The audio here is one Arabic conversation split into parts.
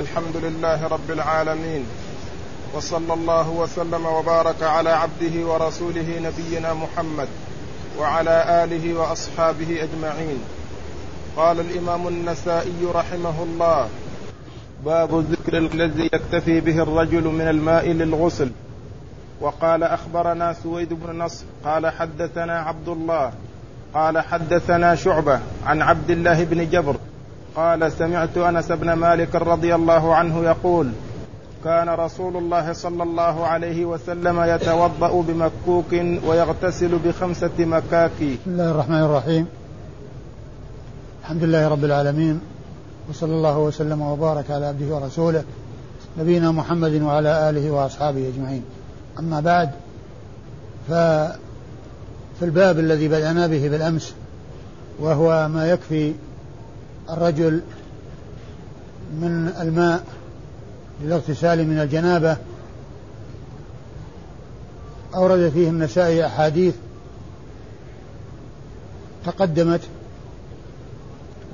الحمد لله رب العالمين وصلى الله وسلم وبارك على عبده ورسوله نبينا محمد وعلى آله وأصحابه أجمعين. قال الإمام النسائي رحمه الله باب الذكر الذي يكتفي به الرجل من الماء للغسل. وقال أخبرنا سويد بن نصر قال حدثنا عبد الله قال حدثنا شعبة عن عبد الله بن جبر قال سمعت أنس بن مالك رضي الله عنه يقول كان رسول الله صلى الله عليه وسلم يتوضأ بمكوك ويغتسل بخمسة مكاكي بسم الله الرحمن الرحيم. الحمد لله رب العالمين وصلى الله وسلم وبارك على عبده ورسوله نبينا محمد وعلى آله وأصحابه أجمعين. أما بعد ففي الباب الذي بدأنا به بالأمس وهو ما يكفي الرجل من الماء للاغتسال من الجنابة أورد فيه النسائي أحاديث تقدمت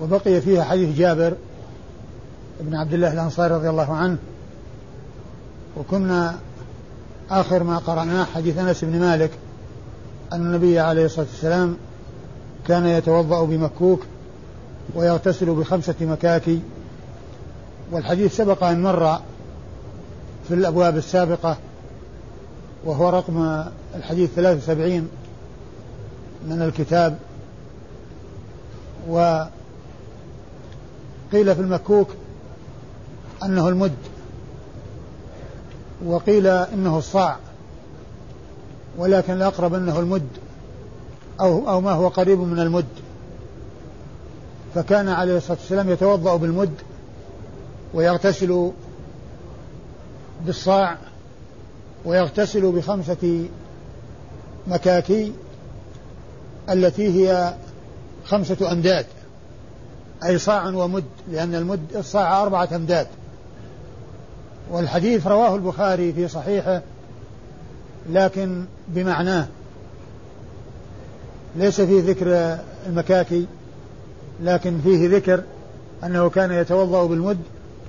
وبقي فيها حديث جابر بن عبد الله الأنصاري رضي الله عنه وكنا آخر ما قرأناه حديث أنس بن مالك أن النبي عليه الصلاة والسلام كان يتوضأ بمكوك ويغتسل بخمسة مكاكي. والحديث سبق أن مر في الأبواب السابقة وهو رقم الحديث 73 من الكتاب. وقيل في المكوك أنه المد وقيل إنه الصاع ولكن الأقرب أنه المد أو أو ما هو قريب من المد. فكان عليه الصلاة والسلام يتوضأ بالمد ويغتسل بالصاع ويغتسل بخمسة مكاكي التي هي خمسة أمداد أي صاع ومد لأن المد الصاع أربعة أمداد. والحديث رواه البخاري في صحيحه لكن بمعناه ليس فيه ذكر المكاكي. لكن فيه ذكر أنه كان يتوضأ بالمد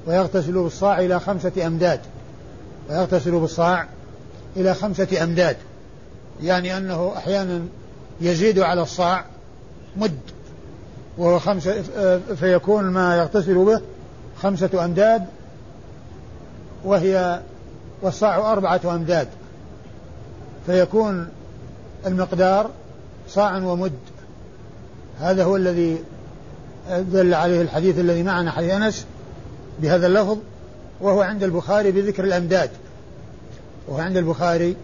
ويغتسل بالصاع إلى خمسة أمداد. ويغتسل بالصاع إلى خمسة أمداد. يعني أنه أحيانا يزيد على الصاع مد. وهو خمسة فيكون ما يغتسل به خمسة أمداد وهي والصاع أربعة أمداد. فيكون المقدار صاع ومد. هذا هو الذي دل عليه الحديث الذي معنا حديث أنس بهذا اللفظ وهو عند البخاري بذكر الأمداد. وهو عند البخاري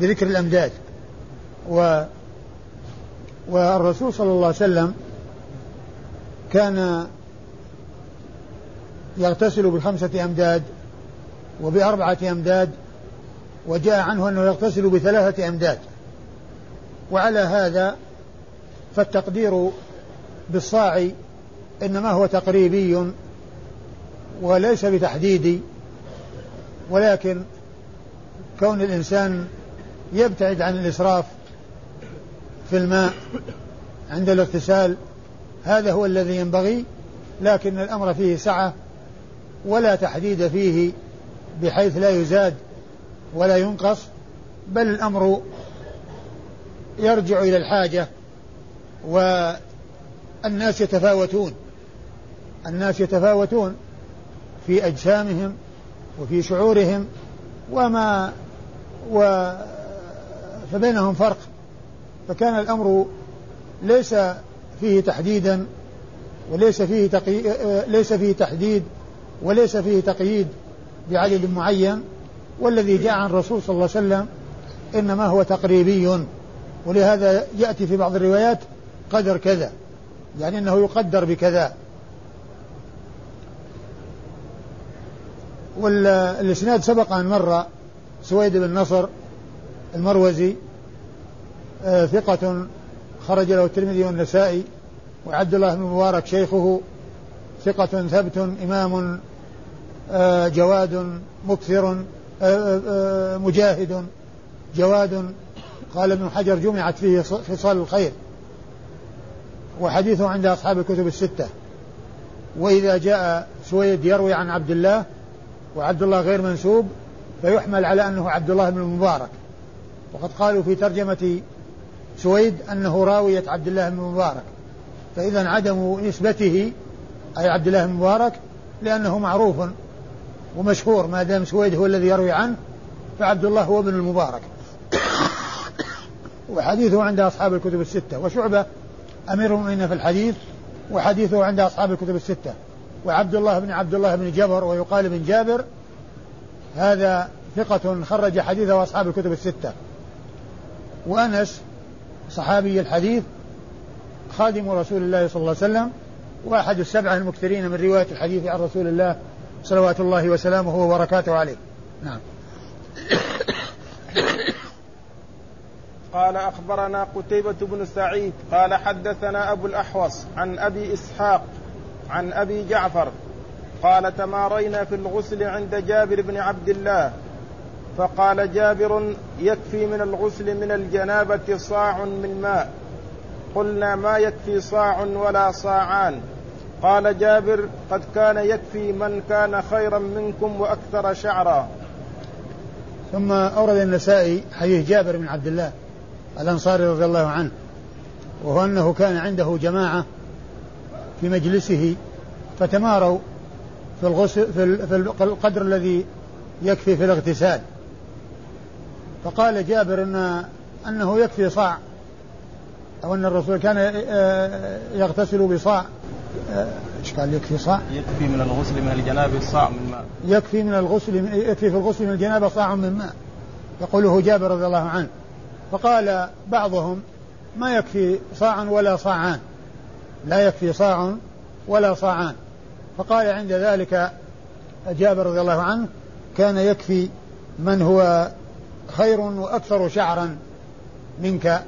بذكر الأمداد. و والرسول صلى الله عليه وسلم كان يغتسل بخمسة أمداد وبأربعة أمداد وجاء عنه أنه يغتسل بثلاثة أمداد. وعلى هذا فالتقدير بالصاع إنما هو تقريبي وليس بتحديدي ولكن كون الإنسان يبتعد عن الإسراف في الماء عند الاغتسال هذا هو الذي ينبغي لكن الأمر فيه سعة ولا تحديد فيه بحيث لا يزاد ولا ينقص بل الأمر يرجع إلى الحاجة والناس يتفاوتون. الناس يتفاوتون في أجسامهم وفي شعورهم وما و فبينهم فرق. فكان الأمر ليس فيه تحديدا وليس فيه تقي... ليس فيه تحديد وليس فيه تقييد بعدد معين والذي جاء عن الرسول صلى الله عليه وسلم إنما هو تقريبي ولهذا يأتي في بعض الروايات قدر كذا يعني أنه يقدر بكذا. والإسناد سبق أن مر سويد بن نصر المروزي آه ثقة خرج له الترمذي والنسائي وعبد الله بن مبارك شيخه ثقة ثبت إمام آه جواد مكثر آه مجاهد جواد قال ابن حجر جمعت فيه خصال الخير وحديثه عند أصحاب الكتب الستة. وإذا جاء سويد يروي عن عبد الله وعبد الله غير منسوب فيحمل على أنه عبد الله بن المبارك. وقد قالوا في ترجمة سويد أنه راوية عبد الله بن المبارك. فإذا عدم نسبته أي عبد الله بن المبارك لأنه معروف ومشهور ما دام سويد هو الذي يروي عنه فعبد الله هو ابن المبارك. وحديثه عند أصحاب الكتب الستة. وشعبة أمير المؤمنين في الحديث وحديثه عند أصحاب الكتب الستة. وعبد الله بن عبد الله بن جبر ويقال بن جابر هذا ثقة خرج حديثه أصحاب الكتب الستة. وأنس صحابي الحديث خادم رسول الله صلى الله عليه وسلم وأحد السبعة المكثرين من رواية الحديث عن رسول الله صلوات الله وسلامه وبركاته عليه. نعم. قال أخبرنا قتيبة بن سعيد قال حدثنا أبو الأحوص عن أبي إسحاق عن أبي جعفر قال تمارينا في الغسل عند جابر بن عبد الله. فقال جابر يكفي من الغسل من الجنابة صاع من ماء. قلنا ما يكفي صاع ولا صاعان. قال جابر قد كان يكفي من كان خيرا منكم وأكثر شعرا. ثم أورد النسائي حديث جابر بن عبد الله الأنصاري رضي الله عنه وهو أنه كان عنده جماعة في مجلسه فتماروا في الغسل في القدر الذي يكفي في الاغتسال. فقال جابر ان أنه يكفي صاع أو أن الرسول كان آه، يغتسل بصاع. إيش قال؟ يكفي صاع؟ يكفي من الغسل من الجنابة صاع من ماء. يكفي من الغسل يكفي في الغسل من الجنابة صاع من ماء. يقوله جابر رضي الله عنه. فقال بعضهم ما يكفي صاع ولا صاعان. لا يكفي صاع ولا صاعان. فقال عند ذلك جابر رضي الله عنه كان يكفي من هو خير وأكثر شعرا منك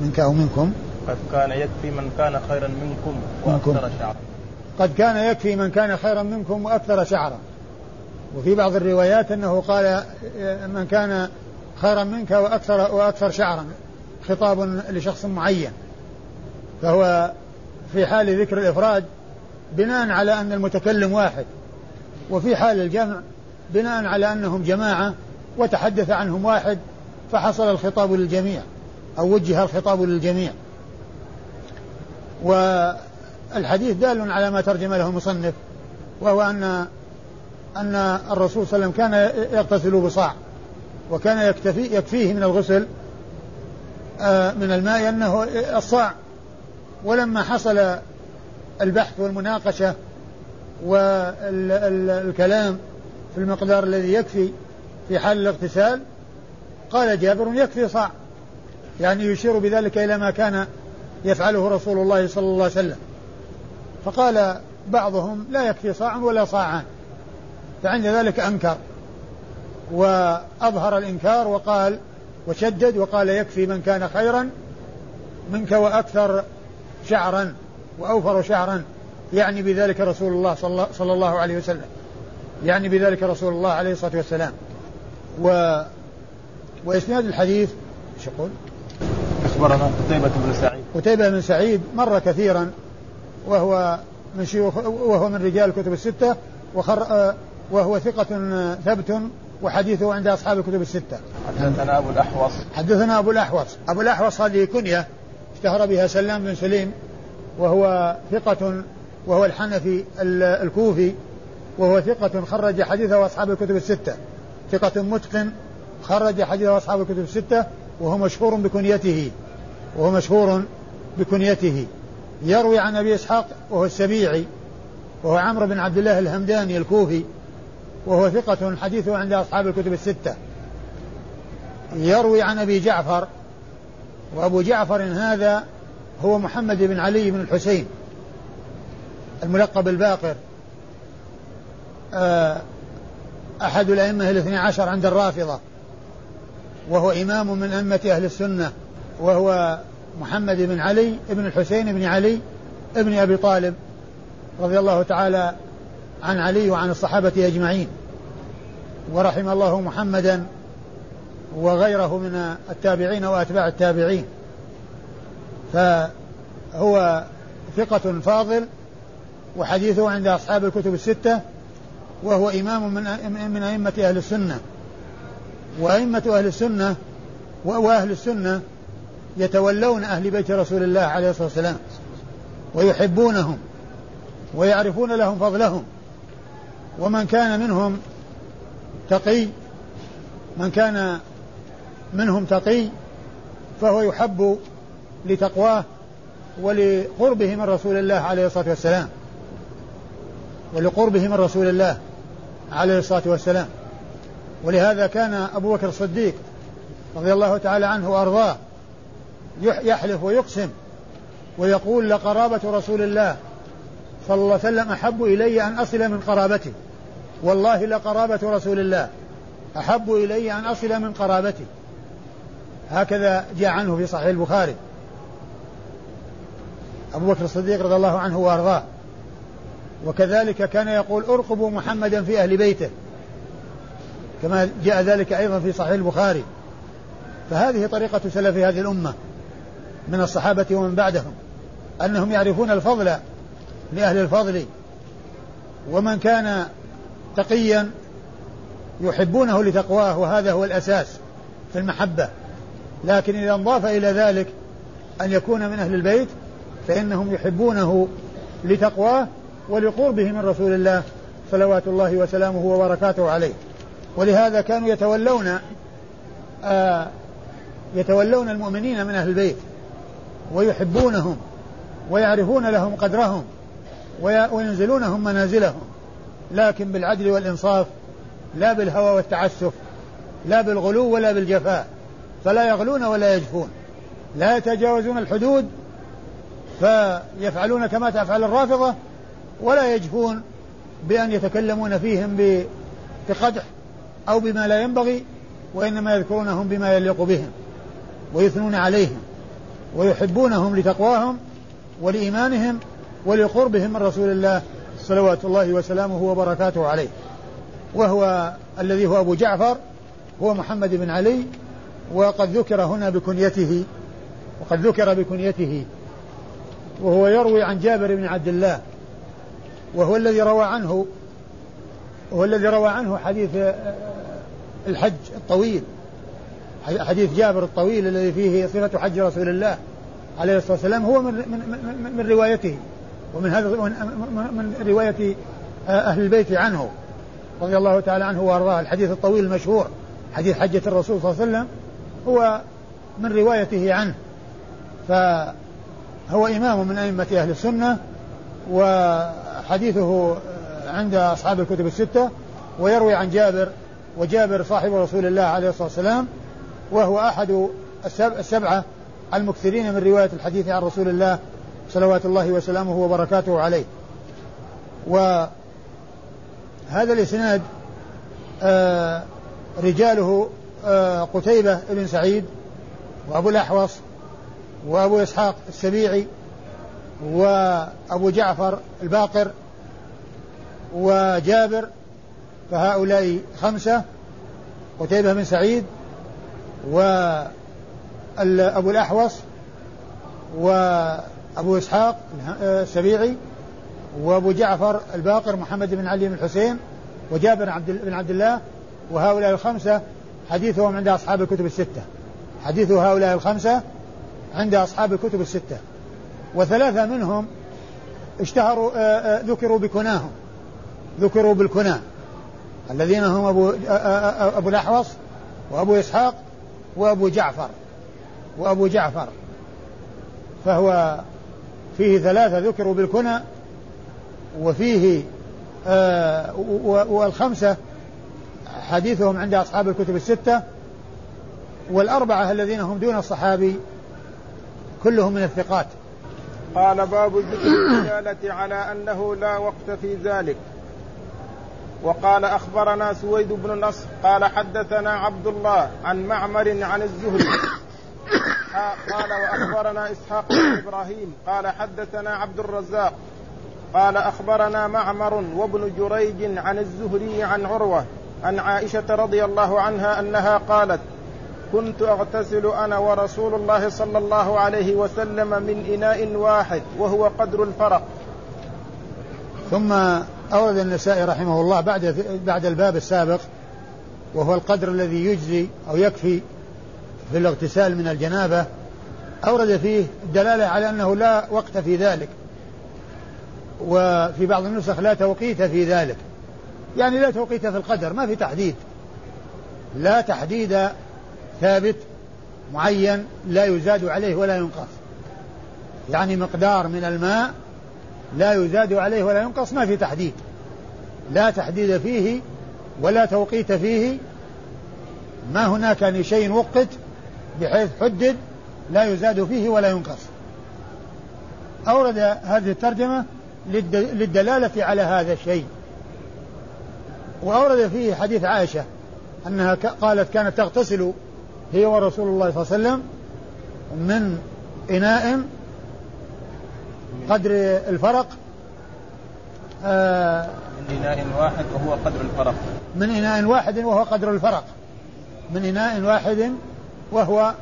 منك أو منكم. قد كان يكفي من كان خيرا منكم وأكثر شعرا. قد كان يكفي من كان خيرا منكم وأكثر شعرا. وفي بعض الروايات أنه قال من كان خيرا منك وأكثر وأكثر شعرا خطاب لشخص معين فهو في حال ذكر الإفراد بناء على أن المتكلم واحد وفي حال الجمع بناء على أنهم جماعة وتحدث عنهم واحد فحصل الخطاب للجميع أو وجه الخطاب للجميع. والحديث دال على ما ترجم له المصنف وهو أن أن الرسول صلى الله عليه وسلم كان يغتسل بصاع وكان يكتفي يكفيه من الغسل آه، من الماء أنه الصاع ولما حصل البحث والمناقشة والكلام في المقدار الذي يكفي في حال الاغتسال قال جابر يكفي صاع يعني يشير بذلك إلى ما كان يفعله رسول الله صلى الله عليه وسلم. فقال بعضهم لا يكفي صاع ولا صاعان فعند ذلك أنكر وأظهر الإنكار وقال وشدد وقال يكفي من كان خيرا منك وأكثر شعرا وأوفر شعرا يعني بذلك رسول الله صلى الله عليه وسلم. يعني بذلك رسول الله عليه الصلاة والسلام. و وإسناد الحديث إيش يقول؟ أخبرنا قتيبة بن سعيد. قتيبة بن سعيد مر كثيرا وهو من شيوخ وهو من رجال الكتب الستة وخر وهو ثقة ثبت وحديثه عند أصحاب الكتب الستة. حدثنا أبو الأحوص. حدثنا أبو الأحوص. أبو الأحوص هذه كنية اشتهر بها سلام بن سليم وهو ثقة وهو الحنفي الكوفي وهو ثقة خرج حديثه أصحاب الكتب الستة. ثقة متقن خرج حديثه أصحاب الكتب الستة وهو مشهور بكنيته وهو مشهور بكنيته. يروي عن أبي إسحاق وهو السبيعي وهو عمرو بن عبد الله الهمداني الكوفي وهو ثقة حديثه عند أصحاب الكتب الستة. يروي عن أبي جعفر وأبو جعفر هذا هو محمد بن علي بن الحسين الملقب الباقر. آه، أحد الأئمة الاثني عشر عند الرافضة. وهو إمام من أئمة أهل السنة وهو محمد بن علي بن الحسين بن علي ابن أبي طالب رضي الله تعالى عن علي وعن الصحابة أجمعين. ورحم الله محمدا وغيره من التابعين وأتباع التابعين. فهو ثقة فاضل وحديثه عند أصحاب الكتب الستة وهو إمام من من أئمة أهل السنة. وأئمة أهل السنة وأهل السنة يتولون أهل بيت رسول الله عليه الصلاة والسلام ويحبونهم ويعرفون لهم فضلهم. ومن كان منهم تقي من كان منهم تقي فهو يحب لتقواه ولقربه من رسول الله عليه الصلاة والسلام. ولقربه من رسول الله عليه الصلاة والسلام. ولهذا كان أبو بكر الصديق رضي الله تعالى عنه وأرضاه يحلف ويقسم ويقول لقرابة رسول الله صلى الله عليه وسلم أحب إلي أن أصل من قرابته. والله لقرابة رسول الله أحب إلي أن أصل من قرابتي هكذا جاء عنه في صحيح البخاري. أبو بكر الصديق رضي الله عنه وأرضاه. وكذلك كان يقول ارقبوا محمدا في أهل بيته. كما جاء ذلك أيضا في صحيح البخاري. فهذه طريقة سلف هذه الأمة من الصحابة ومن بعدهم. أنهم يعرفون الفضل لأهل الفضل. ومن كان تقيا يحبونه لتقواه وهذا هو الأساس في المحبة. لكن إذا انضاف إلى ذلك أن يكون من أهل البيت فإنهم يحبونه لتقواه ولقربه من رسول الله صلوات الله وسلامه وبركاته عليه. ولهذا كانوا يتولون آه يتولون المؤمنين من أهل البيت ويحبونهم ويعرفون لهم قدرهم وينزلونهم منازلهم لكن بالعدل والإنصاف لا بالهوى والتعسف لا بالغلو ولا بالجفاء فلا يغلون ولا يجفون. لا يتجاوزون الحدود فيفعلون كما تفعل الرافضة ولا يجفون بأن يتكلمون فيهم بقدح أو بما لا ينبغي وإنما يذكرونهم بما يليق بهم ويثنون عليهم ويحبونهم لتقواهم ولإيمانهم ولقربهم من رسول الله صلوات الله وسلامه وبركاته عليه. وهو الذي هو أبو جعفر هو محمد بن علي وقد ذكر هنا بكنيته وقد ذكر بكنيته وهو يروي عن جابر بن عبد الله وهو الذي روى عنه هو الذي روى عنه حديث الحج الطويل حديث جابر الطويل الذي فيه صفة حج رسول الله عليه الصلاة والسلام هو من من من, روايته ومن هذا من رواية أهل البيت عنه رضي الله تعالى عنه وأرضاه. الحديث الطويل المشهور حديث حجة الرسول صلى الله عليه وسلم هو من روايته عنه. فهو إمام من أئمة أهل السنة وحديثه عند أصحاب الكتب الستة ويروي عن جابر وجابر صاحب رسول الله عليه الصلاة والسلام وهو أحد السبعة المكثرين من رواية الحديث عن رسول الله صلوات الله وسلامه وبركاته عليه. وهذا الإسناد آه رجاله آه قتيبة بن سعيد وأبو الأحوص وأبو إسحاق السبيعي وأبو جعفر الباقر وجابر فهؤلاء خمسة قتيبة بن سعيد وأبو الأحوص وأبو إسحاق السبيعي وأبو جعفر الباقر محمد بن علي بن الحسين وجابر بن عبد الله وهؤلاء الخمسة حديثهم عند أصحاب الكتب الستة. حديث هؤلاء الخمسة عند أصحاب الكتب الستة. وثلاثة منهم اشتهروا ذكروا بكناهم. ذكروا بالكنى الذين هم أبو, أبو الأحوص وأبو إسحاق وأبو جعفر. وأبو جعفر. فهو فيه ثلاثة ذكروا بالكنى وفيه آه والخمسة حديثهم عند أصحاب الكتب الستة والأربعة الذين هم دون الصحابي كلهم من الثقات. قال باب ذكر الرجالة على أنه لا وقت في ذلك. وقال أخبرنا سويد بن نصر قال حدثنا عبد الله عن معمر عن الزهري. قال وأخبرنا إسحاق بن إبراهيم قال حدثنا عبد الرزاق قال أخبرنا معمر وابن جريج عن الزهري عن عروة عن عائشة رضي الله عنها أنها قالت كنت أغتسل أنا ورسول الله صلى الله عليه وسلم من إناء واحد وهو قدر الفرق. ثم أورد النسائي رحمه الله بعد بعد الباب السابق وهو القدر الذي يجزي أو يكفي في الاغتسال من الجنابة. أورد فيه الدلالة على أنه لا وقت في ذلك وفي بعض النسخ لا توقيت في ذلك. يعني لا توقيت في القدر ما في تحديد. لا تحديد ثابت معين لا يزاد عليه ولا ينقص. يعني مقدار من الماء لا يزاد عليه ولا ينقص ما في تحديد. لا تحديد فيه ولا توقيت فيه. ما هناك شيء وقت بحيث حدد لا يزاد فيه ولا ينقص. أورد هذه الترجمة للدلالة على هذا الشيء. وأورد فيه حديث عائشة أنها قالت كانت تغتسل هي ورسول الله صلى الله عليه وسلم من إناء قدر الفرق آه من إناء واحد وهو قدر الفرق. من إناء واحد وهو قدر الفرق. من إناء واحد وهو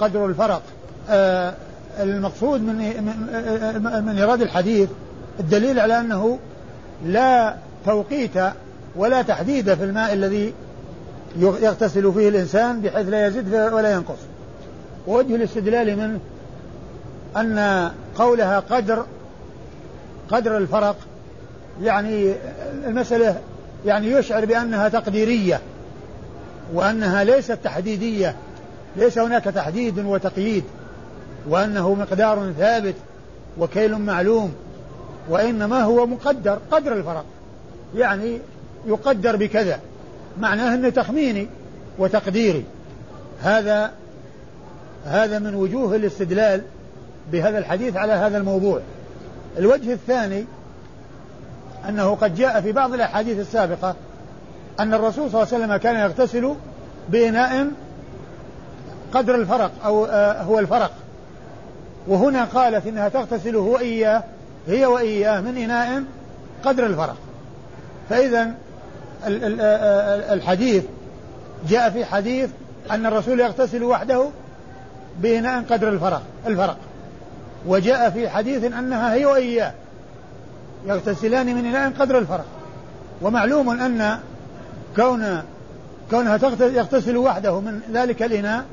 قدر الفرق. آه المقصود من من إيراد الحديث الدليل على أنه لا توقيت ولا تحديد في الماء الذي يغتسل فيه الإنسان بحيث لا يزيد ولا ينقص. ووجه الاستدلال منه أن قولها قدر قدر الفرق يعني المسألة يعني يشعر بأنها تقديرية وأنها ليست تحديدية. ليس هناك تحديد وتقييد وأنه مقدار ثابت وكيل معلوم وإنما هو مقدر قدر الفرق. يعني يقدر بكذا. معناه أنه تخميني وتقديري. هذا هذا من وجوه الاستدلال بهذا الحديث على هذا الموضوع. الوجه الثاني أنه قد جاء في بعض الأحاديث السابقة أن الرسول صلى الله عليه وسلم كان يغتسل بإناء قدر الفرق أو آه هو الفرق. وهنا قالت إنها تغتسل هو إياه هي وإياه من إناء قدر الفرق. فإذا الحديث. جاء في حديث أن الرسول يغتسل وحده بإناء قدر الفرق الفرق. وجاء في حديث أنها هي وإياه. يغتسلان من إناء قدر الفرق. ومعلوم أن كون كونها يغتسل وحده من ذلك الإناء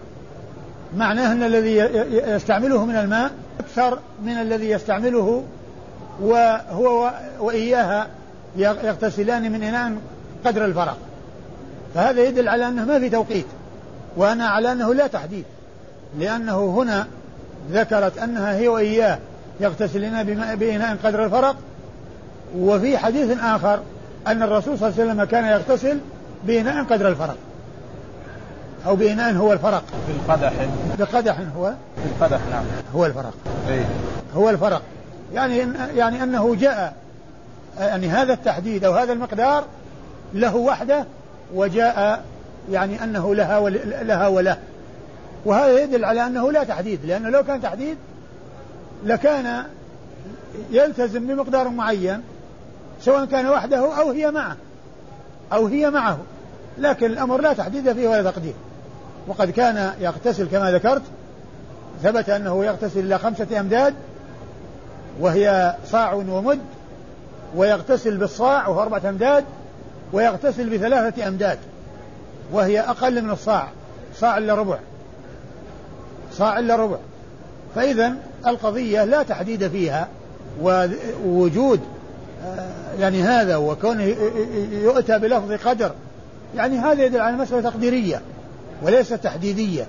معناه أن الذي يستعمله من الماء أكثر من الذي يستعمله وهو وإياها. يغتسلان من إناء قدر الفرق. فهذا يدل على أنه ما في توقيت وأنا على أنه لا تحديد لأنه هنا ذكرت أنها هي وإياه يغتسلان بإناء قدر الفرق وفي حديث آخر أن الرسول صلى الله عليه وسلم كان يغتسل بإناء قدر الفرق أو بإناء هو الفرق. بالقدح بقدح هو؟ بالقدح نعم. هو الفرق. أي. هو الفرق. يعني يعني أنه جاء يعني هذا التحديد أو هذا المقدار له وحده وجاء يعني أنه لها لها وله. وهذا يدل على أنه لا تحديد لأنه لو كان تحديد لكان يلتزم بمقدار معين سواء كان وحده أو هي معه أو هي معه. لكن الأمر لا تحديد فيه ولا تقدير. وقد كان يغتسل كما ذكرت ثبت أنه يغتسل إلى خمسة أمداد وهي صاع ومد ويغتسل بالصاع وهو أربعة أمداد ويغتسل بثلاثة أمداد وهي أقل من الصاع صاع إلا ربع. صاع إلا ربع. فإذا القضية لا تحديد فيها ووجود آه، يعني هذا وكونه يؤتى بلفظ قدر يعني هذا يدل على مسألة تقديرية وليست تحديدية.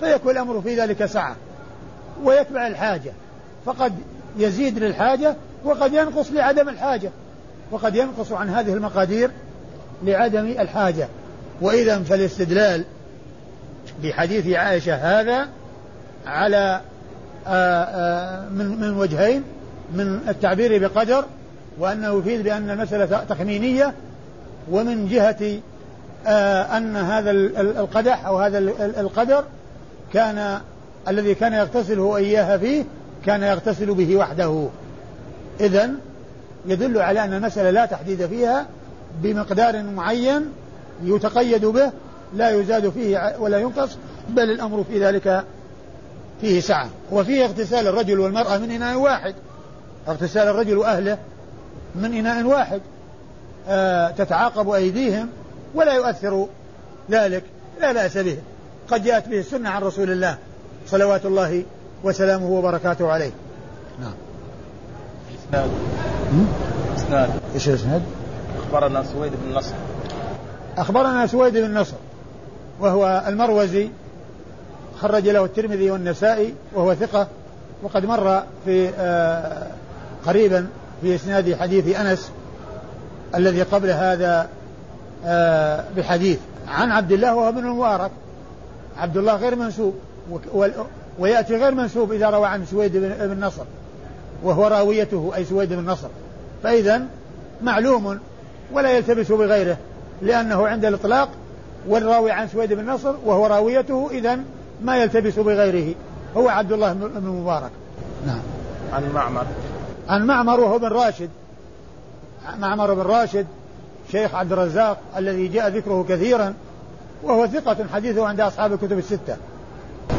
فيكون الأمر في ذلك سعة ويتبع الحاجة. فقد يزيد للحاجة وقد ينقص لعدم الحاجة وقد ينقص عن هذه المقادير لعدم الحاجة. وإذا فالاستدلال بحديث عائشة هذا على آآ آآ من من وجهين من التعبير بقدر وأنه يفيد بأن المسألة تخمينية ومن جهة أن هذا القدح أو هذا القدر كان الذي كان يغتسل هو إياها فيه كان يغتسل به وحده. إذا يدل على أن المسألة لا تحديد فيها بمقدار معين يتقيد به لا يزاد فيه ولا ينقص بل الأمر في ذلك فيه سعة. وفيه اغتسال الرجل والمرأة من إناء واحد. اغتسال الرجل وأهله من إناء واحد. آه تتعاقب أيديهم ولا يؤثر ذلك. لا بأس به. قد جاءت به السنة عن رسول الله صلوات الله وسلامه وبركاته عليه. نعم. إسناد إسناد إيش الإسناد؟ أخبرنا سويد بن نصر. أخبرنا سويد بن نصر وهو المروزي خرج له الترمذي والنسائي وهو ثقة وقد مر في آه قريبا في إسناد حديث أنس الذي قبل هذا آه بحديث عن عبد الله وهو بن المبارك. عبد الله غير منسوب ويأتي غير منسوب إذا روى عن سويد بن نصر وهو راويته أي سويد بن نصر. فإذا معلوم ولا يلتبس بغيره لأنه عند الإطلاق والراوي عن سويد بن نصر وهو راويته إذا ما يلتبس بغيره. هو عبد الله بن مبارك. نعم. عن معمر. عن معمر وهو بن راشد. معمر بن راشد شيخ عبد الرزاق الذي جاء ذكره كثيرا وهو ثقة حديثه عند أصحاب الكتب الستة.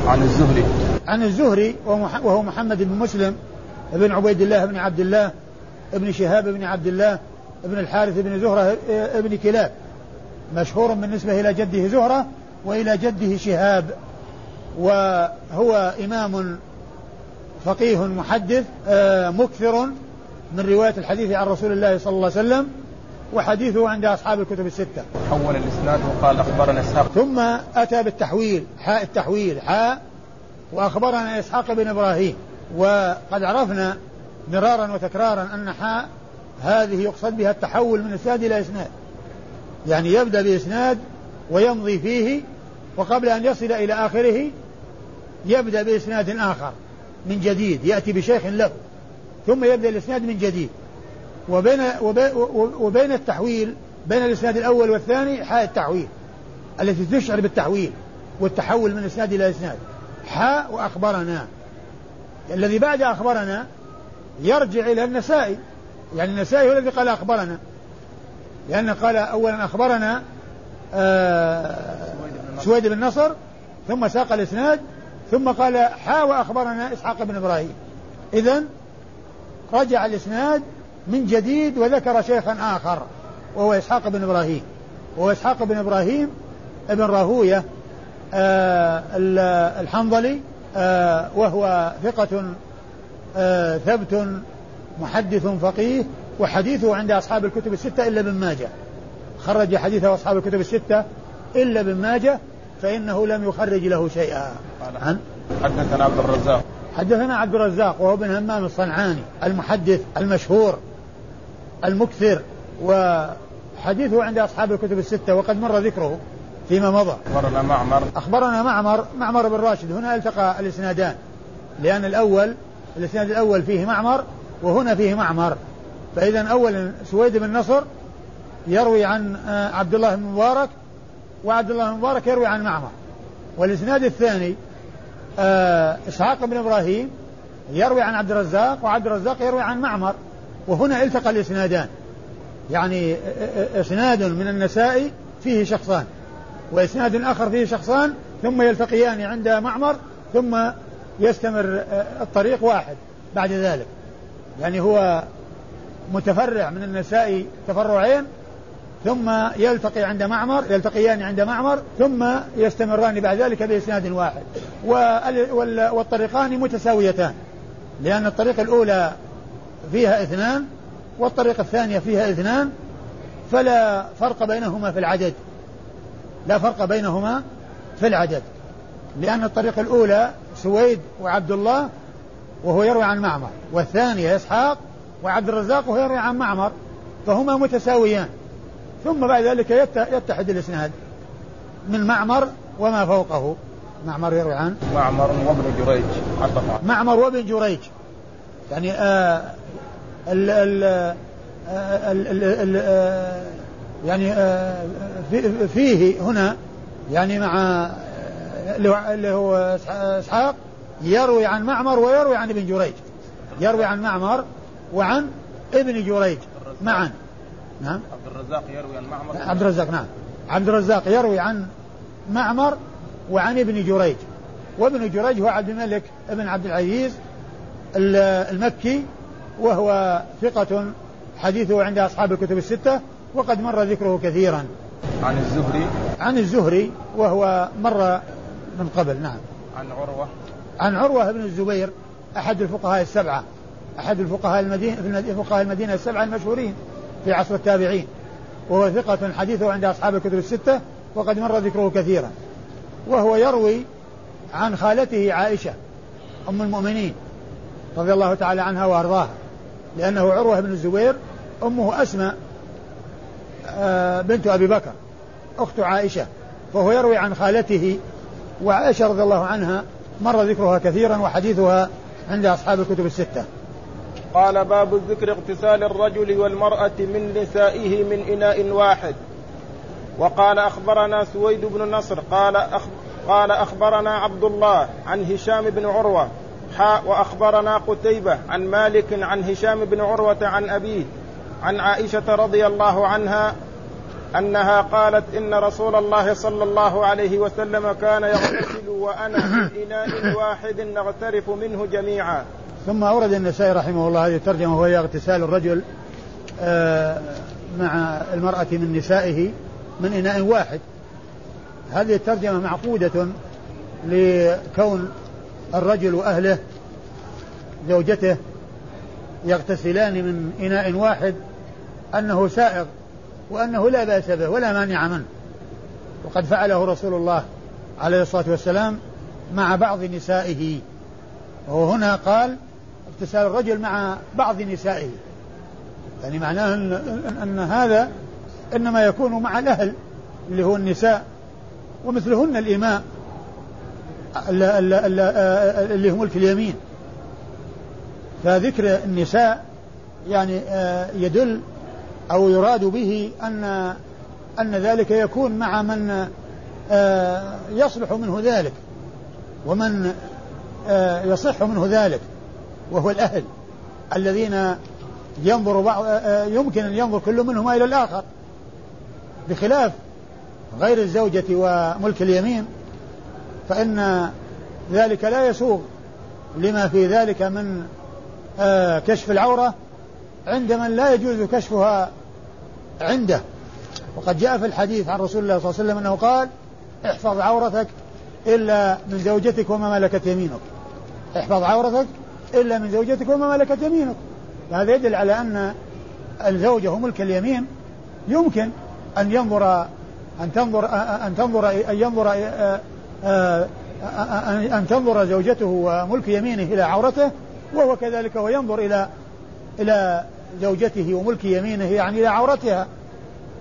عن الزهري. عن الزهري وهو محمد بن مسلم بن عبيد الله بن عبد الله ابن شهاب بن عبد الله ابن الحارث بن زهرة ابن كلاب مشهور بالنسبة إلى جده زهرة وإلى جده شهاب وهو إمام فقيه محدث آه، مكثر من رواية الحديث عن رسول الله صلى الله عليه وسلم وحديثه عند أصحاب الكتب الستة. حول الإسناد وقال أخبرنا إسحاق. ثم أتى بالتحويل حاء التحويل حاء وأخبرنا إسحاق بن إبراهيم وقد عرفنا مرارا وتكرارا أن حاء هذه يقصد بها التحول من إسناد إلى إسناد. يعني يبدأ بإسناد ويمضي فيه وقبل أن يصل إلى آخره يبدأ بإسناد آخر من جديد يأتي بشيخ له ثم يبدأ الإسناد من جديد. وبين وبين التحويل بين الإسناد الأول والثاني حاء التحويل التي تشعر بالتحويل والتحول من إسناد إلى إسناد. حاء وأخبرنا. الذي بعد أخبرنا يرجع إلى النسائي. يعني النسائي هو الذي قال أخبرنا. لأنه قال أولا أخبرنا آه سويد بن نصر ثم ساق الإسناد ثم قال حا وأخبرنا إسحاق بن إبراهيم. إذا رجع الإسناد من جديد وذكر شيخا آخر وهو إسحاق بن إبراهيم. وهو إسحاق بن إبراهيم ابن راهوية آه الحنظلي آه وهو ثقة آه ثبت محدث فقيه وحديثه عند أصحاب الكتب الستة إلا ابن ماجه. خرج حديثه أصحاب الكتب الستة إلا ابن ماجه فإنه لم يخرج له شيئا. عن حدثنا عبد الرزاق. حدثنا عبد الرزاق وهو بن همام الصنعاني المحدث المشهور المكثر وحديثه عند أصحاب الكتب الستة وقد مر ذكره فيما مضى. أخبرنا معمر. أخبرنا معمر معمر بن راشد هنا التقى الإسنادان لأن الأول الإسناد الأول فيه معمر وهنا فيه معمر. فإذا أولا سويد بن نصر يروي عن آه، عبد الله بن مبارك وعبد الله بن مبارك يروي عن معمر. والإسناد الثاني آه، إسحاق بن إبراهيم يروي عن عبد الرزاق وعبد الرزاق يروي عن معمر. وهنا التقى الإسنادان. يعني آه، إسناد من النسائي فيه شخصان وإسناد آخر فيه شخصان ثم يلتقيان عند معمر ثم يستمر الطريق واحد بعد ذلك. يعني هو متفرع من النساء تفرعين ثم يلتقي عند معمر يلتقيان عند معمر ثم يستمران بعد ذلك بإسناد واحد. والطريقان متساويتان لأن الطريقة الأولى فيها اثنان والطريقة الثانية فيها اثنان فلا فرق بينهما في العدد. لا فرق بينهما في العدد لأن الطريقة الأولى سويد وعبد الله وهو يروي عن معمر والثانية إسحاق وعبد الرزاق وهو يروي عن معمر فهما متساويان. ثم بعد ذلك يتحد الإسناد من معمر وما فوقه. معمر يروي عن معمر وابن جريج معمر وابن جريج. يعني آه ال ال آه، ال ال ال آه يعني آه فيه هنا يعني مع اللي هو إسحاق يروي عن معمر ويروي عن ابن جريج. يروي عن معمر وعن ابن جريج. معا. نعم. عبد الرزاق يروي عن معمر. عبد الرزاق نعم. عبد الرزاق يروي عن معمر وعن ابن جريج. وابن جريج هو عبد الملك ابن عبد العزيز المكي وهو ثقة حديثه عند أصحاب الكتب الستة وقد مر ذكره كثيرا. عن الزهري. عن الزهري وهو مر من قبل نعم. عن عروة. عن عروة بن الزبير أحد الفقهاء السبعة أحد الفقهاء المدينة فقهاء المدينة السبعة المشهورين في عصر التابعين. وهو ثقة حديثه عند أصحاب الكتب الستة وقد مر ذكره كثيرا. وهو يروي عن خالته عائشة أم المؤمنين رضي الله تعالى عنها وأرضاها لأنه عروة بن الزبير أمه أسماء آه، بنت أبي بكر أخت عائشة. فهو يروي عن خالته وعائشة رضي الله عنها مر ذكرها كثيرا وحديثها عند أصحاب الكتب الستة. قال باب ذكر اغتسال الرجل والمرأة من نسائه من إناء واحد. وقال أخبرنا سويد بن نصر قال أخ... قال أخبرنا عبد الله عن هشام بن عروة حاء وأخبرنا قتيبة عن مالك عن هشام بن عروة عن أبيه عن عائشة رضي الله عنها أنها قالت إن رسول الله صلى الله عليه وسلم كان يغتسل وأنا من إناء واحد نغترف منه جميعا. ثم أورد النسائي رحمه الله هذه الترجمة وهي اغتسال الرجل آه، مع المرأة من نسائه من إناء واحد. هذه الترجمة معقودة لكون الرجل وأهله زوجته يغتسلان من إناء واحد أنه سائغ. وأنه لا بأس به ولا مانع منه. وقد فعله رسول الله عليه الصلاة والسلام مع بعض نسائه. وهنا قال اغتسال الرجل مع بعض نسائه. يعني معناه أن, أن هذا إنما يكون مع الأهل اللي هو النساء ومثلهن الإماء اللي هم ملك اليمين. فذكر النساء يعني آه، يدل أو يراد به أن أن ذلك يكون مع من آه، يصلح منه ذلك ومن آه، يصح منه ذلك وهو الأهل الذين ينظر بعض يمكن أن ينظر كل منهما إلى الآخر بخلاف غير الزوجة وملك اليمين فإن ذلك لا يسوغ لما في ذلك من آه، كشف العورة عند من لا يجوز كشفها عنده. وقد جاء في الحديث عن رسول الله صلى الله عليه وسلم أنه قال احفظ عورتك إلا من زوجتك وما ملكت يمينك. احفظ عورتك إلا من زوجتك وما ملكت يمينك. هذا يدل على أن الزوجة وملك اليمين. يمكن أن ينظر أن تنظر أن تنظر أن ينظر أن تنظر زوجته وملك يمينه إلى عورته وهو كذلك وينظر إلى إلى زوجته وملك يمينه يعني إلى عورتها.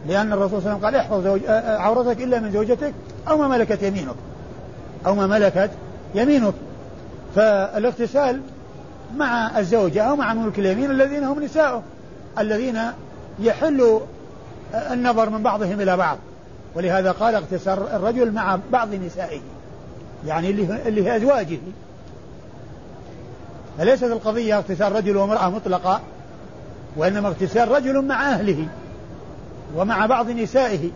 لأن الرسول صلى الله عليه وسلم قال احفظ زوج عورتك إلا من زوجتك أو ما ملكت يمينك. أو ما ملكت يمينك. فالاغتسال مع الزوجة أو مع ملك اليمين الذين هم نساؤه الذين يحل النظر من بعضهم إلى بعض. ولهذا قال اغتسال الرجل مع بعض نسائه يعني اللي اللي هي أزواجه. فليست القضية اغتسال رجل وامرأة مطلقة. وإنما اغتسال رجل مع أهله ومع بعض نسائه.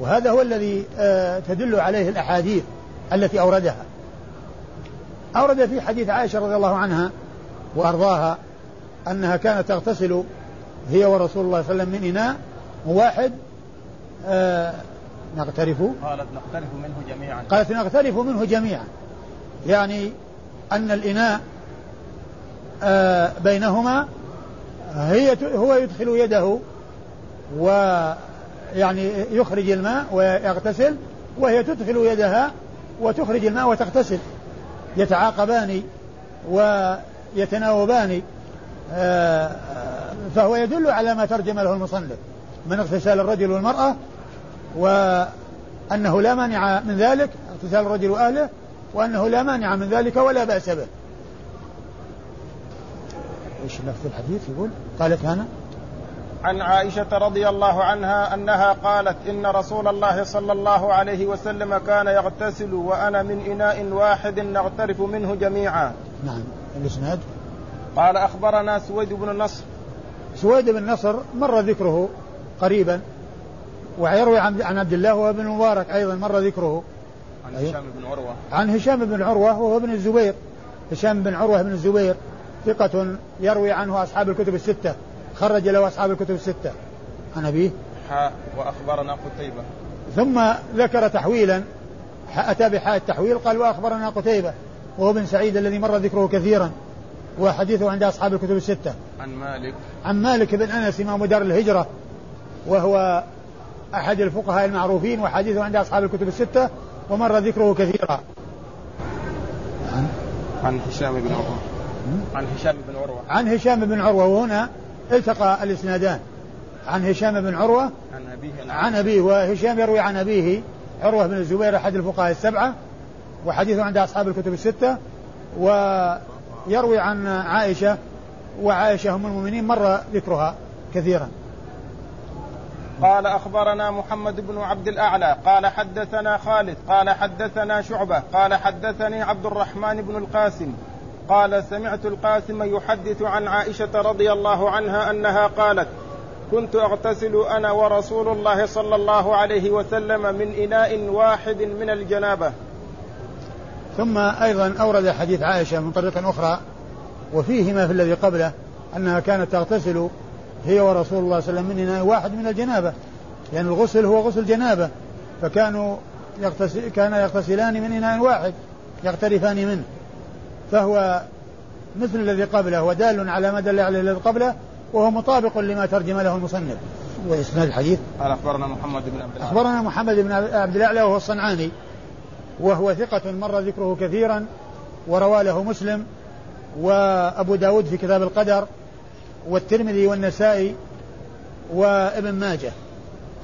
وهذا هو الذي آه، تدل عليه الأحاديث التي أوردها. أورد في حديث عائشة رضي الله عنها وأرضاها أنها كانت تغتسل هي ورسول الله صلى الله عليه وسلم من إناء واحد آه نغترف قالت نغترف منه جميعا. قالت نغترف منه جميعا. يعني أن الإناء آه بينهما هي هو يدخل يده ويعني يخرج الماء ويغتسل وهي تدخل يدها وتخرج الماء وتغتسل. يتعاقبان ويتناوبان آه، فهو يدل على ما ترجم له المصنف من اغتسال الرجل والمرأة وأنه لا مانع من ذلك اغتسال الرجل وأهله وأنه لا مانع من ذلك ولا بأس به. إيش لفظ الحديث يقول قالت هنا عن عائشة رضي الله عنها أنها قالت إن رسول الله صلى الله عليه وسلم كان يغتسل وأنا من إناء واحد نغترف منه جميعا. نعم. الإسناد؟ قال أخبرنا سويد بن النصر سويد بن نصر مر ذكره قريبا ويروي عن عبد الله وابن المبارك أيضا مر ذكره. عن؟ هشام بن عروة. عن هشام بن عروة وهو ابن الزبير. هشام بن عروة بن الزبير. ثقة يروي عنه أصحاب الكتب الستة. خرج له أصحاب الكتب الستة. عن أبيه. حاء وأخبرنا قتيبة. ثم ذكر تحويلا. أتى بحاء التحويل قال وأخبرنا قتيبة. وهو بن سعيد الذي مر ذكره كثيرا. وحديثه عند أصحاب الكتب الستة. عن مالك. عن مالك بن أنس إمام دار الهجرة. وهو أحد الفقهاء المعروفين وحديثه عند أصحاب الكتب الستة ومر ذكره كثيرا. عن عن هشام بن عروة. عن هشام بن عروة. عن هشام بن عروة وهنا التقى الإسنادان. عن هشام بن عروة عن أبيه عن أبيه وهشام يروي عن أبيه عروة بن الزبير أحد الفقهاء السبعة وحديثه عند أصحاب الكتب الستة ويروي عن عائشة وعائشة أم المؤمنين مر ذكرها كثيرا. قال أخبرنا محمد بن عبد الأعلى قال حدثنا خالد قال حدثنا شعبة قال حدثني عبد الرحمن بن القاسم قال سمعت القاسم يحدث عن عائشة رضي الله عنها أنها قالت كنت أغتسل أنا ورسول الله صلى الله عليه وسلم من إناء واحد من الجنابة. ثم أيضا أورد حديث عائشة من طريق أخرى وفيه ما في الذي قبله أنها كانت تغتسل هي ورسول الله صلى الله عليه وسلم من إناء واحد من الجنابة. لأن الغسل هو غسل جنابة فكانوا يغتسل كان يغتسلان من إناء واحد يغترفان منه. فهو مثل الذي قبله ودال على ما دل عليه الذي قبله وهو مطابق لما ترجم له المصنف. وإسناد الحديث؟ قال أخبرنا محمد بن عبد أخبرنا محمد بن عبد الأعلى وهو الصنعاني وهو ثقة مر ذكره كثيرا وروى له مسلم وأبو داود في كتاب القدر والترمذي والنسائي وابن ماجه.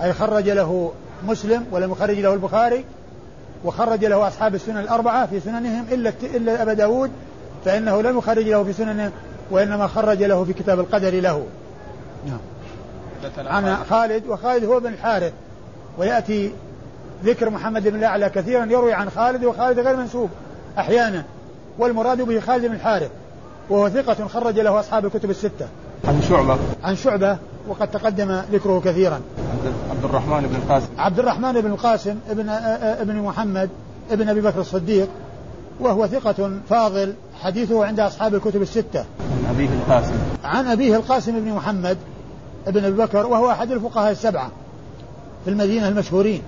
أي خرج له مسلم ولم يخرج له البخاري وخرج له أصحاب السنن الأربعة في سننهم إلا إلا أبا داود فإنه لم يخرج له في سننه وإنما خرج له في كتاب القدر له. نعم. عن خالد وخالد هو بن الحارث. ويأتي ذكر محمد بن الأعلى كثيرا يروي عن خالد وخالد غير منسوب أحيانا. والمراد به خالد بن الحارث وهو ثقة خرج له أصحاب الكتب الستة. عن شعبة. عن شعبة؟ وقد تقدم ذكره كثيرا. عبد الرحمن بن القاسم. عبد الرحمن بن القاسم ابن ابن محمد ابن أبي بكر الصديق وهو ثقة فاضل حديثه عند أصحاب الكتب الستة. عن أبيه القاسم. عن أبيه القاسم بن محمد ابن أبي بكر وهو أحد الفقهاء السبعة في المدينة المشهورين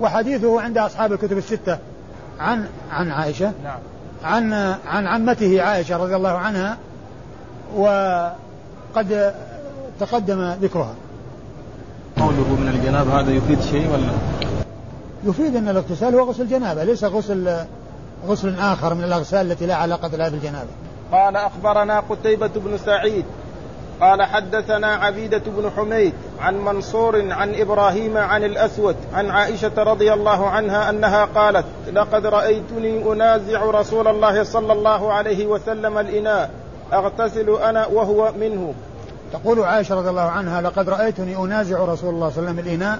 وحديثه عند أصحاب الكتب الستة. عن عن عائشة؟ نعم. عن عن عمته عائشة رضي الله عنها وقد تقدم ذكرها. قوله من الجنابة هذا يفيد شيء ولا؟ يفيد أن الاغتسال هو غسل جنابة ليس غسل غسل آخر من الأغسال التي لا علاقة لها بالجنابة. قال أخبرنا قتيبة بن سعيد قال حدثنا عبيدة بن حميد عن منصور عن إبراهيم عن الأسود عن عائشة رضي الله عنها أنها قالت لقد رأيتني أنازع رسول الله صلى الله عليه وسلم الإناء أغتسل أنا وهو منه. تقول عائشة رضي الله عنها لقد رأيتني أنازع رسول الله صلى الله عليه وسلم الإناء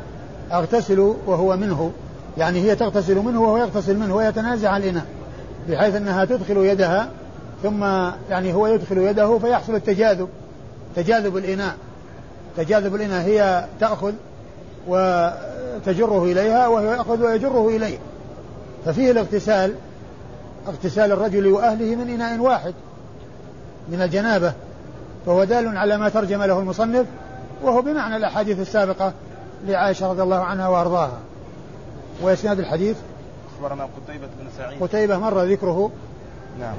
أغتسل وهو منه. يعني هي تغتسل منه وهو يغتسل منه ويتنازع الإناء بحيث أنها تدخل يدها ثم يعني هو يدخل يده فيحصل التجاذب تجاذب الإناء. تجاذب الإناء هي تأخذ وتجره إليها وهو يأخذ ويجره إليه. ففيه الاغتسال اغتسال الرجل وأهله من إناء واحد من الجنابة. فهو دال على ما ترجم له المصنف وهو بمعنى الأحاديث السابقة لعائشة رضي الله عنها وأرضاها. وإسناد الحديث؟ أخبرنا قتيبة بن سعيد. قتيبة مر ذكره؟ نعم.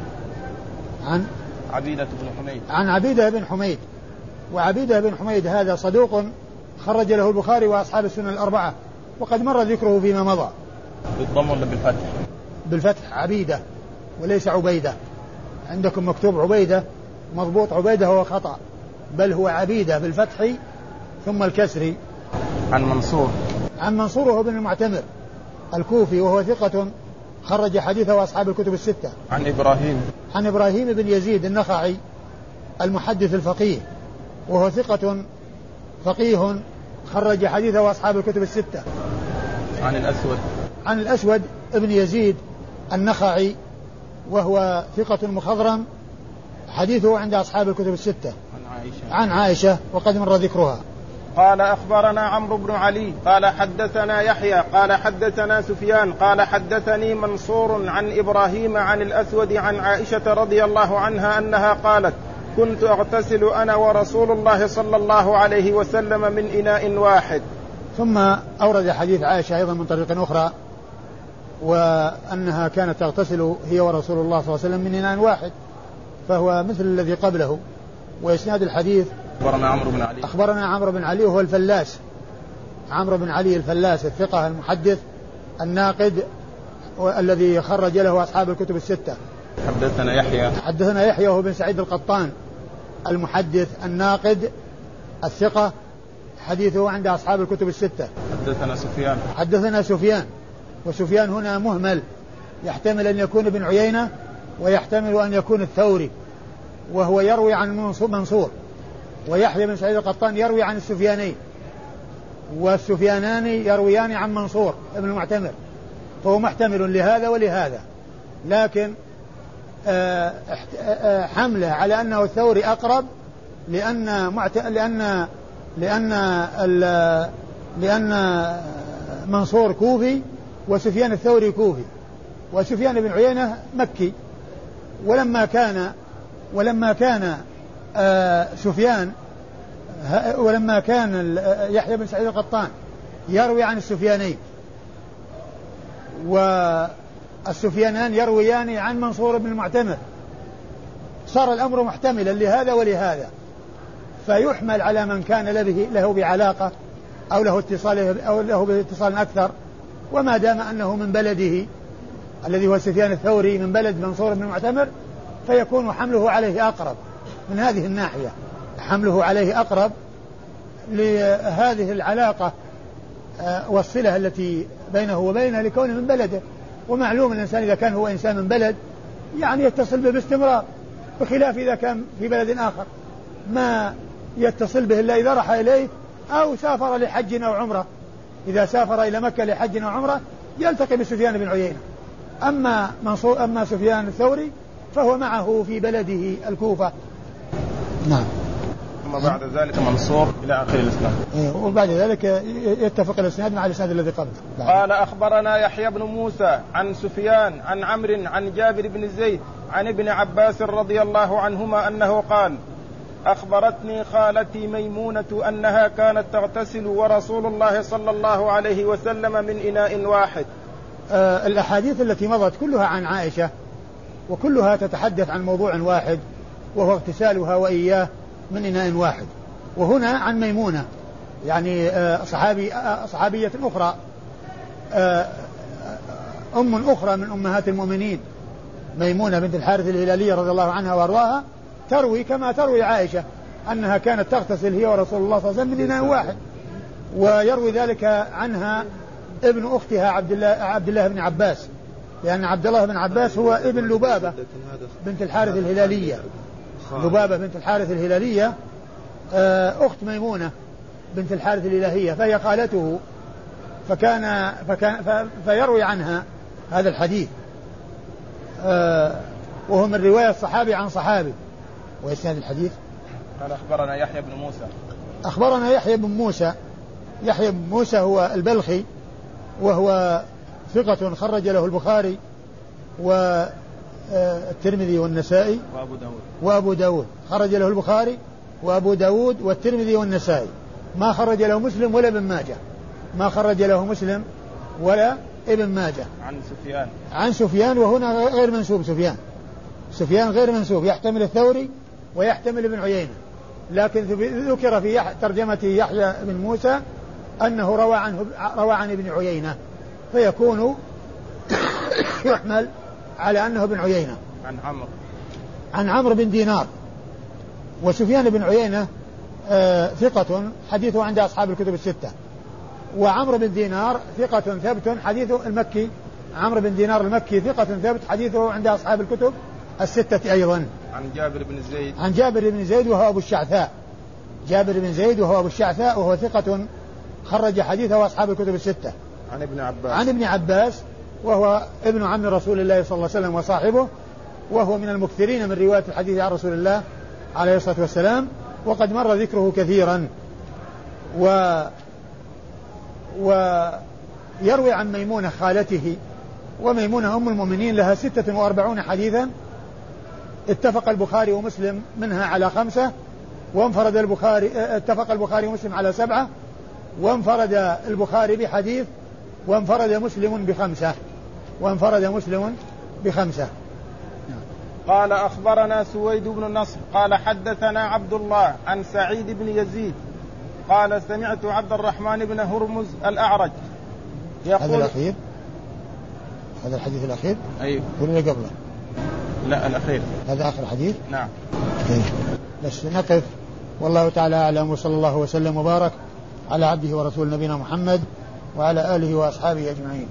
عن؟ عبيدة بن حميد. عن عبيدة بن حميد. وعبيدة بن حميد هذا صدوق خرج له البخاري وأصحاب السنن الأربعة وقد مر ذكره فيما مضى. بالضم ولا بالفتح؟ بالفتح عبيدة وليس عبيدة. عندكم مكتوب عبيدة؟ مضبوط عبيدة هو خطأ بل هو عبيدة بالفتح ثم الكسر. عن منصور. عن منصور وهو بن المعتمر الكوفي وهو ثقة خرج حديثه أصحاب الكتب الستة. عن إبراهيم. عن إبراهيم بن يزيد النخعي المحدث الفقيه وهو ثقة فقيه خرج حديثه أصحاب الكتب الستة. عن الأسود. عن الأسود ابن يزيد النخعي وهو ثقة مخضرم حديثه عند أصحاب الكتب الستة. عن عائشة. عن عائشة وقد مر ذكرها. قال أخبرنا عمرو بن علي قال حدثنا يحيى قال حدثنا سفيان قال حدثني منصور عن إبراهيم عن الأسود عن عائشة رضي الله عنها أنها قالت كنت أغتسل أنا ورسول الله صلى الله عليه وسلم من إناء واحد. ثم أورد حديث عائشة أيضا من طريق أخرى وأنها كانت تغتسل هي ورسول الله صلى الله عليه وسلم من إناء واحد. فهو مثل الذي قبله وإسناد الحديث أخبرنا عمرو بن علي. أخبرنا عمرو بن علي وهو الفلاس. عمرو بن علي الفلاس الثقة المحدث الناقد الذي خرج له أصحاب الكتب الستة. حدثنا يحيى. حدثنا يحيى وهو بن سعيد القطان المحدث الناقد الثقة. حديثه عند أصحاب الكتب الستة. حدثنا سفيان. حدثنا سفيان وسفيان هنا مهمل يحتمل أن يكون ابن عيينة ويحتمل أن يكون الثوري وهو يروي عن منصور ويحيى بن سعيد القطان يروي عن السفيانين والسفيانان يرويان عن منصور ابن المعتمر فهو محتمل لهذا ولهذا. لكن آه، آه، حملة على أنه الثوري معت... لأن لأن ال... لأن منصور كوفي وسفيان الثوري كوفي وسفيان بن عيينة مكي. ولما كان ولما كان آه، سفيان ولما كان يحيى بن سعيد القطان يروي عن السفيانين. و السفيانان يرويان عن منصور بن المعتمر. صار الأمر محتملا لهذا ولهذا. فيحمل على من كان له, له بعلاقة أو له اتصال أو له باتصال أكثر. وما دام أنه من بلده الذي هو سفيان الثوري من بلد منصور بن المعتمر فيكون حمله عليه أقرب من هذه الناحية. حمله عليه أقرب لهذه العلاقة آه، والصلة التي بينه وبينه لكونه من بلده. ومعلوم الإنسان إذا كان هو إنسان من بلد يعني يتصل به باستمرار بخلاف إذا كان في بلد آخر. ما يتصل به إلا إذا راح إليه أو سافر لحج أو عمرة. إذا سافر إلى مكة لحج أو عمرة يلتقي بسفيان بن عيينة. أما منصور أما سفيان الثوري فهو معه في بلده الكوفة نعم ثم بعد ذلك منصور إلى آخر الإسناد. إيه، وبعد ذلك يتفق الإسناد مع الإسناد الذي قبله. قال أخبرنا يحيى بن موسى عن سفيان عن عمرو عن جابر بن زيد عن ابن عباس رضي الله عنهما أنه قال: أخبرتني خالتي ميمونة أنها كانت تغتسل ورسول الله صلى الله عليه وسلم من إناء واحد. آه الأحاديث التي مضت كلها عن عائشة وكلها تتحدث عن موضوع واحد وهو اغتسالها وإياه من إناء واحد. وهنا عن ميمونة يعني آه، صحابي آه، صحابية أخرى. أم أخرى من أمهات المؤمنين ميمونة بنت الحارث الهلالية رضي الله عنها وأرضاها تروي كما تروي عائشة أنها كانت تغتسل هي ورسول الله صلى الله عليه وسلم من إناء واحد. ويروي ذلك عنها ابن أختها عبد الله عبد الله بن عباس. لأن عبد الله بن عباس هو ابن لبابة بنت الحارث الهلالية. لبابة بنت الحارث الهلالية آه، أخت ميمونة بنت الحارث الإلهية فهي خالته فكان, فكان فيروي عنها هذا الحديث. آه، وهو من رواية صحابي عن صحابي. وإسناد الحديث؟ قال أخبرنا يحيى بن موسى. أخبرنا يحيى بن موسى. يحيى بن موسى هو البلخي. وهو ثقة خرج له البخاري و آه، والنسائي وأبو داود. وأبو داود. خرج له البخاري وأبو داود والترمذي والنسائي. ما خرج له مسلم ولا ابن ماجه. ما خرج له مسلم ولا ابن ماجه. عن سفيان. عن سفيان وهنا غير منسوب سفيان. سفيان غير منسوب. يحتمل الثوري ويحتمل ابن عيينة. لكن ذكر في ترجمة يحيى بن موسى أنه روى عنه روى عن ابن عيينة فيكون يحمل على أنه ابن عيينة. عن عمرو. عن عمرو بن دينار. وسفيان بن عيينة آه ثقة حديثه عند أصحاب الكتب الستة. وعمرو بن دينار ثقة ثبت حديثه المكي. عمرو بن دينار المكي ثقة ثبت حديثه عند أصحاب الكتب الستة أيضا. عن جابر بن زيد. عن جابر بن زيد وهو أبو الشعثاء. جابر بن زيد وهو أبو الشعثاء وهو ثقة خرج حديثه أصحاب الكتب الستة. عن ابن عباس. عن ابن عباس وهو ابن عم رسول الله صلى الله عليه وسلم وصاحبه وهو من المكثرين من رواية الحديث عن رسول الله عليه الصلاة والسلام وقد مر ذكره كثيرا. و ويروي عن ميمونة خالته وميمونة أم المؤمنين لها ستة وأربعون حديثا. اتفق البخاري ومسلم منها على خمسة وانفرد البخاري اتفق البخاري ومسلم على سبعة. وانفرد البخاري بحديث وانفرد مسلم بخمسة. وانفرد مسلم بخمسة. قال أخبرنا سويد بن النصر قال حدثنا عبد الله عن سعيد بن يزيد قال سمعت عبد الرحمن بن هرمز الأعرج يقول هذا الأخير؟ هذا الحديث الأخير؟ أيوه ولا قبله. لا الأخير. هذا آخر حديث؟ نعم. إيه. بس نقف. والله تعالى أعلم وصلى الله وسلم وبارك. على عبده ورسول نبينا محمد وعلى آله وأصحابه أجمعين.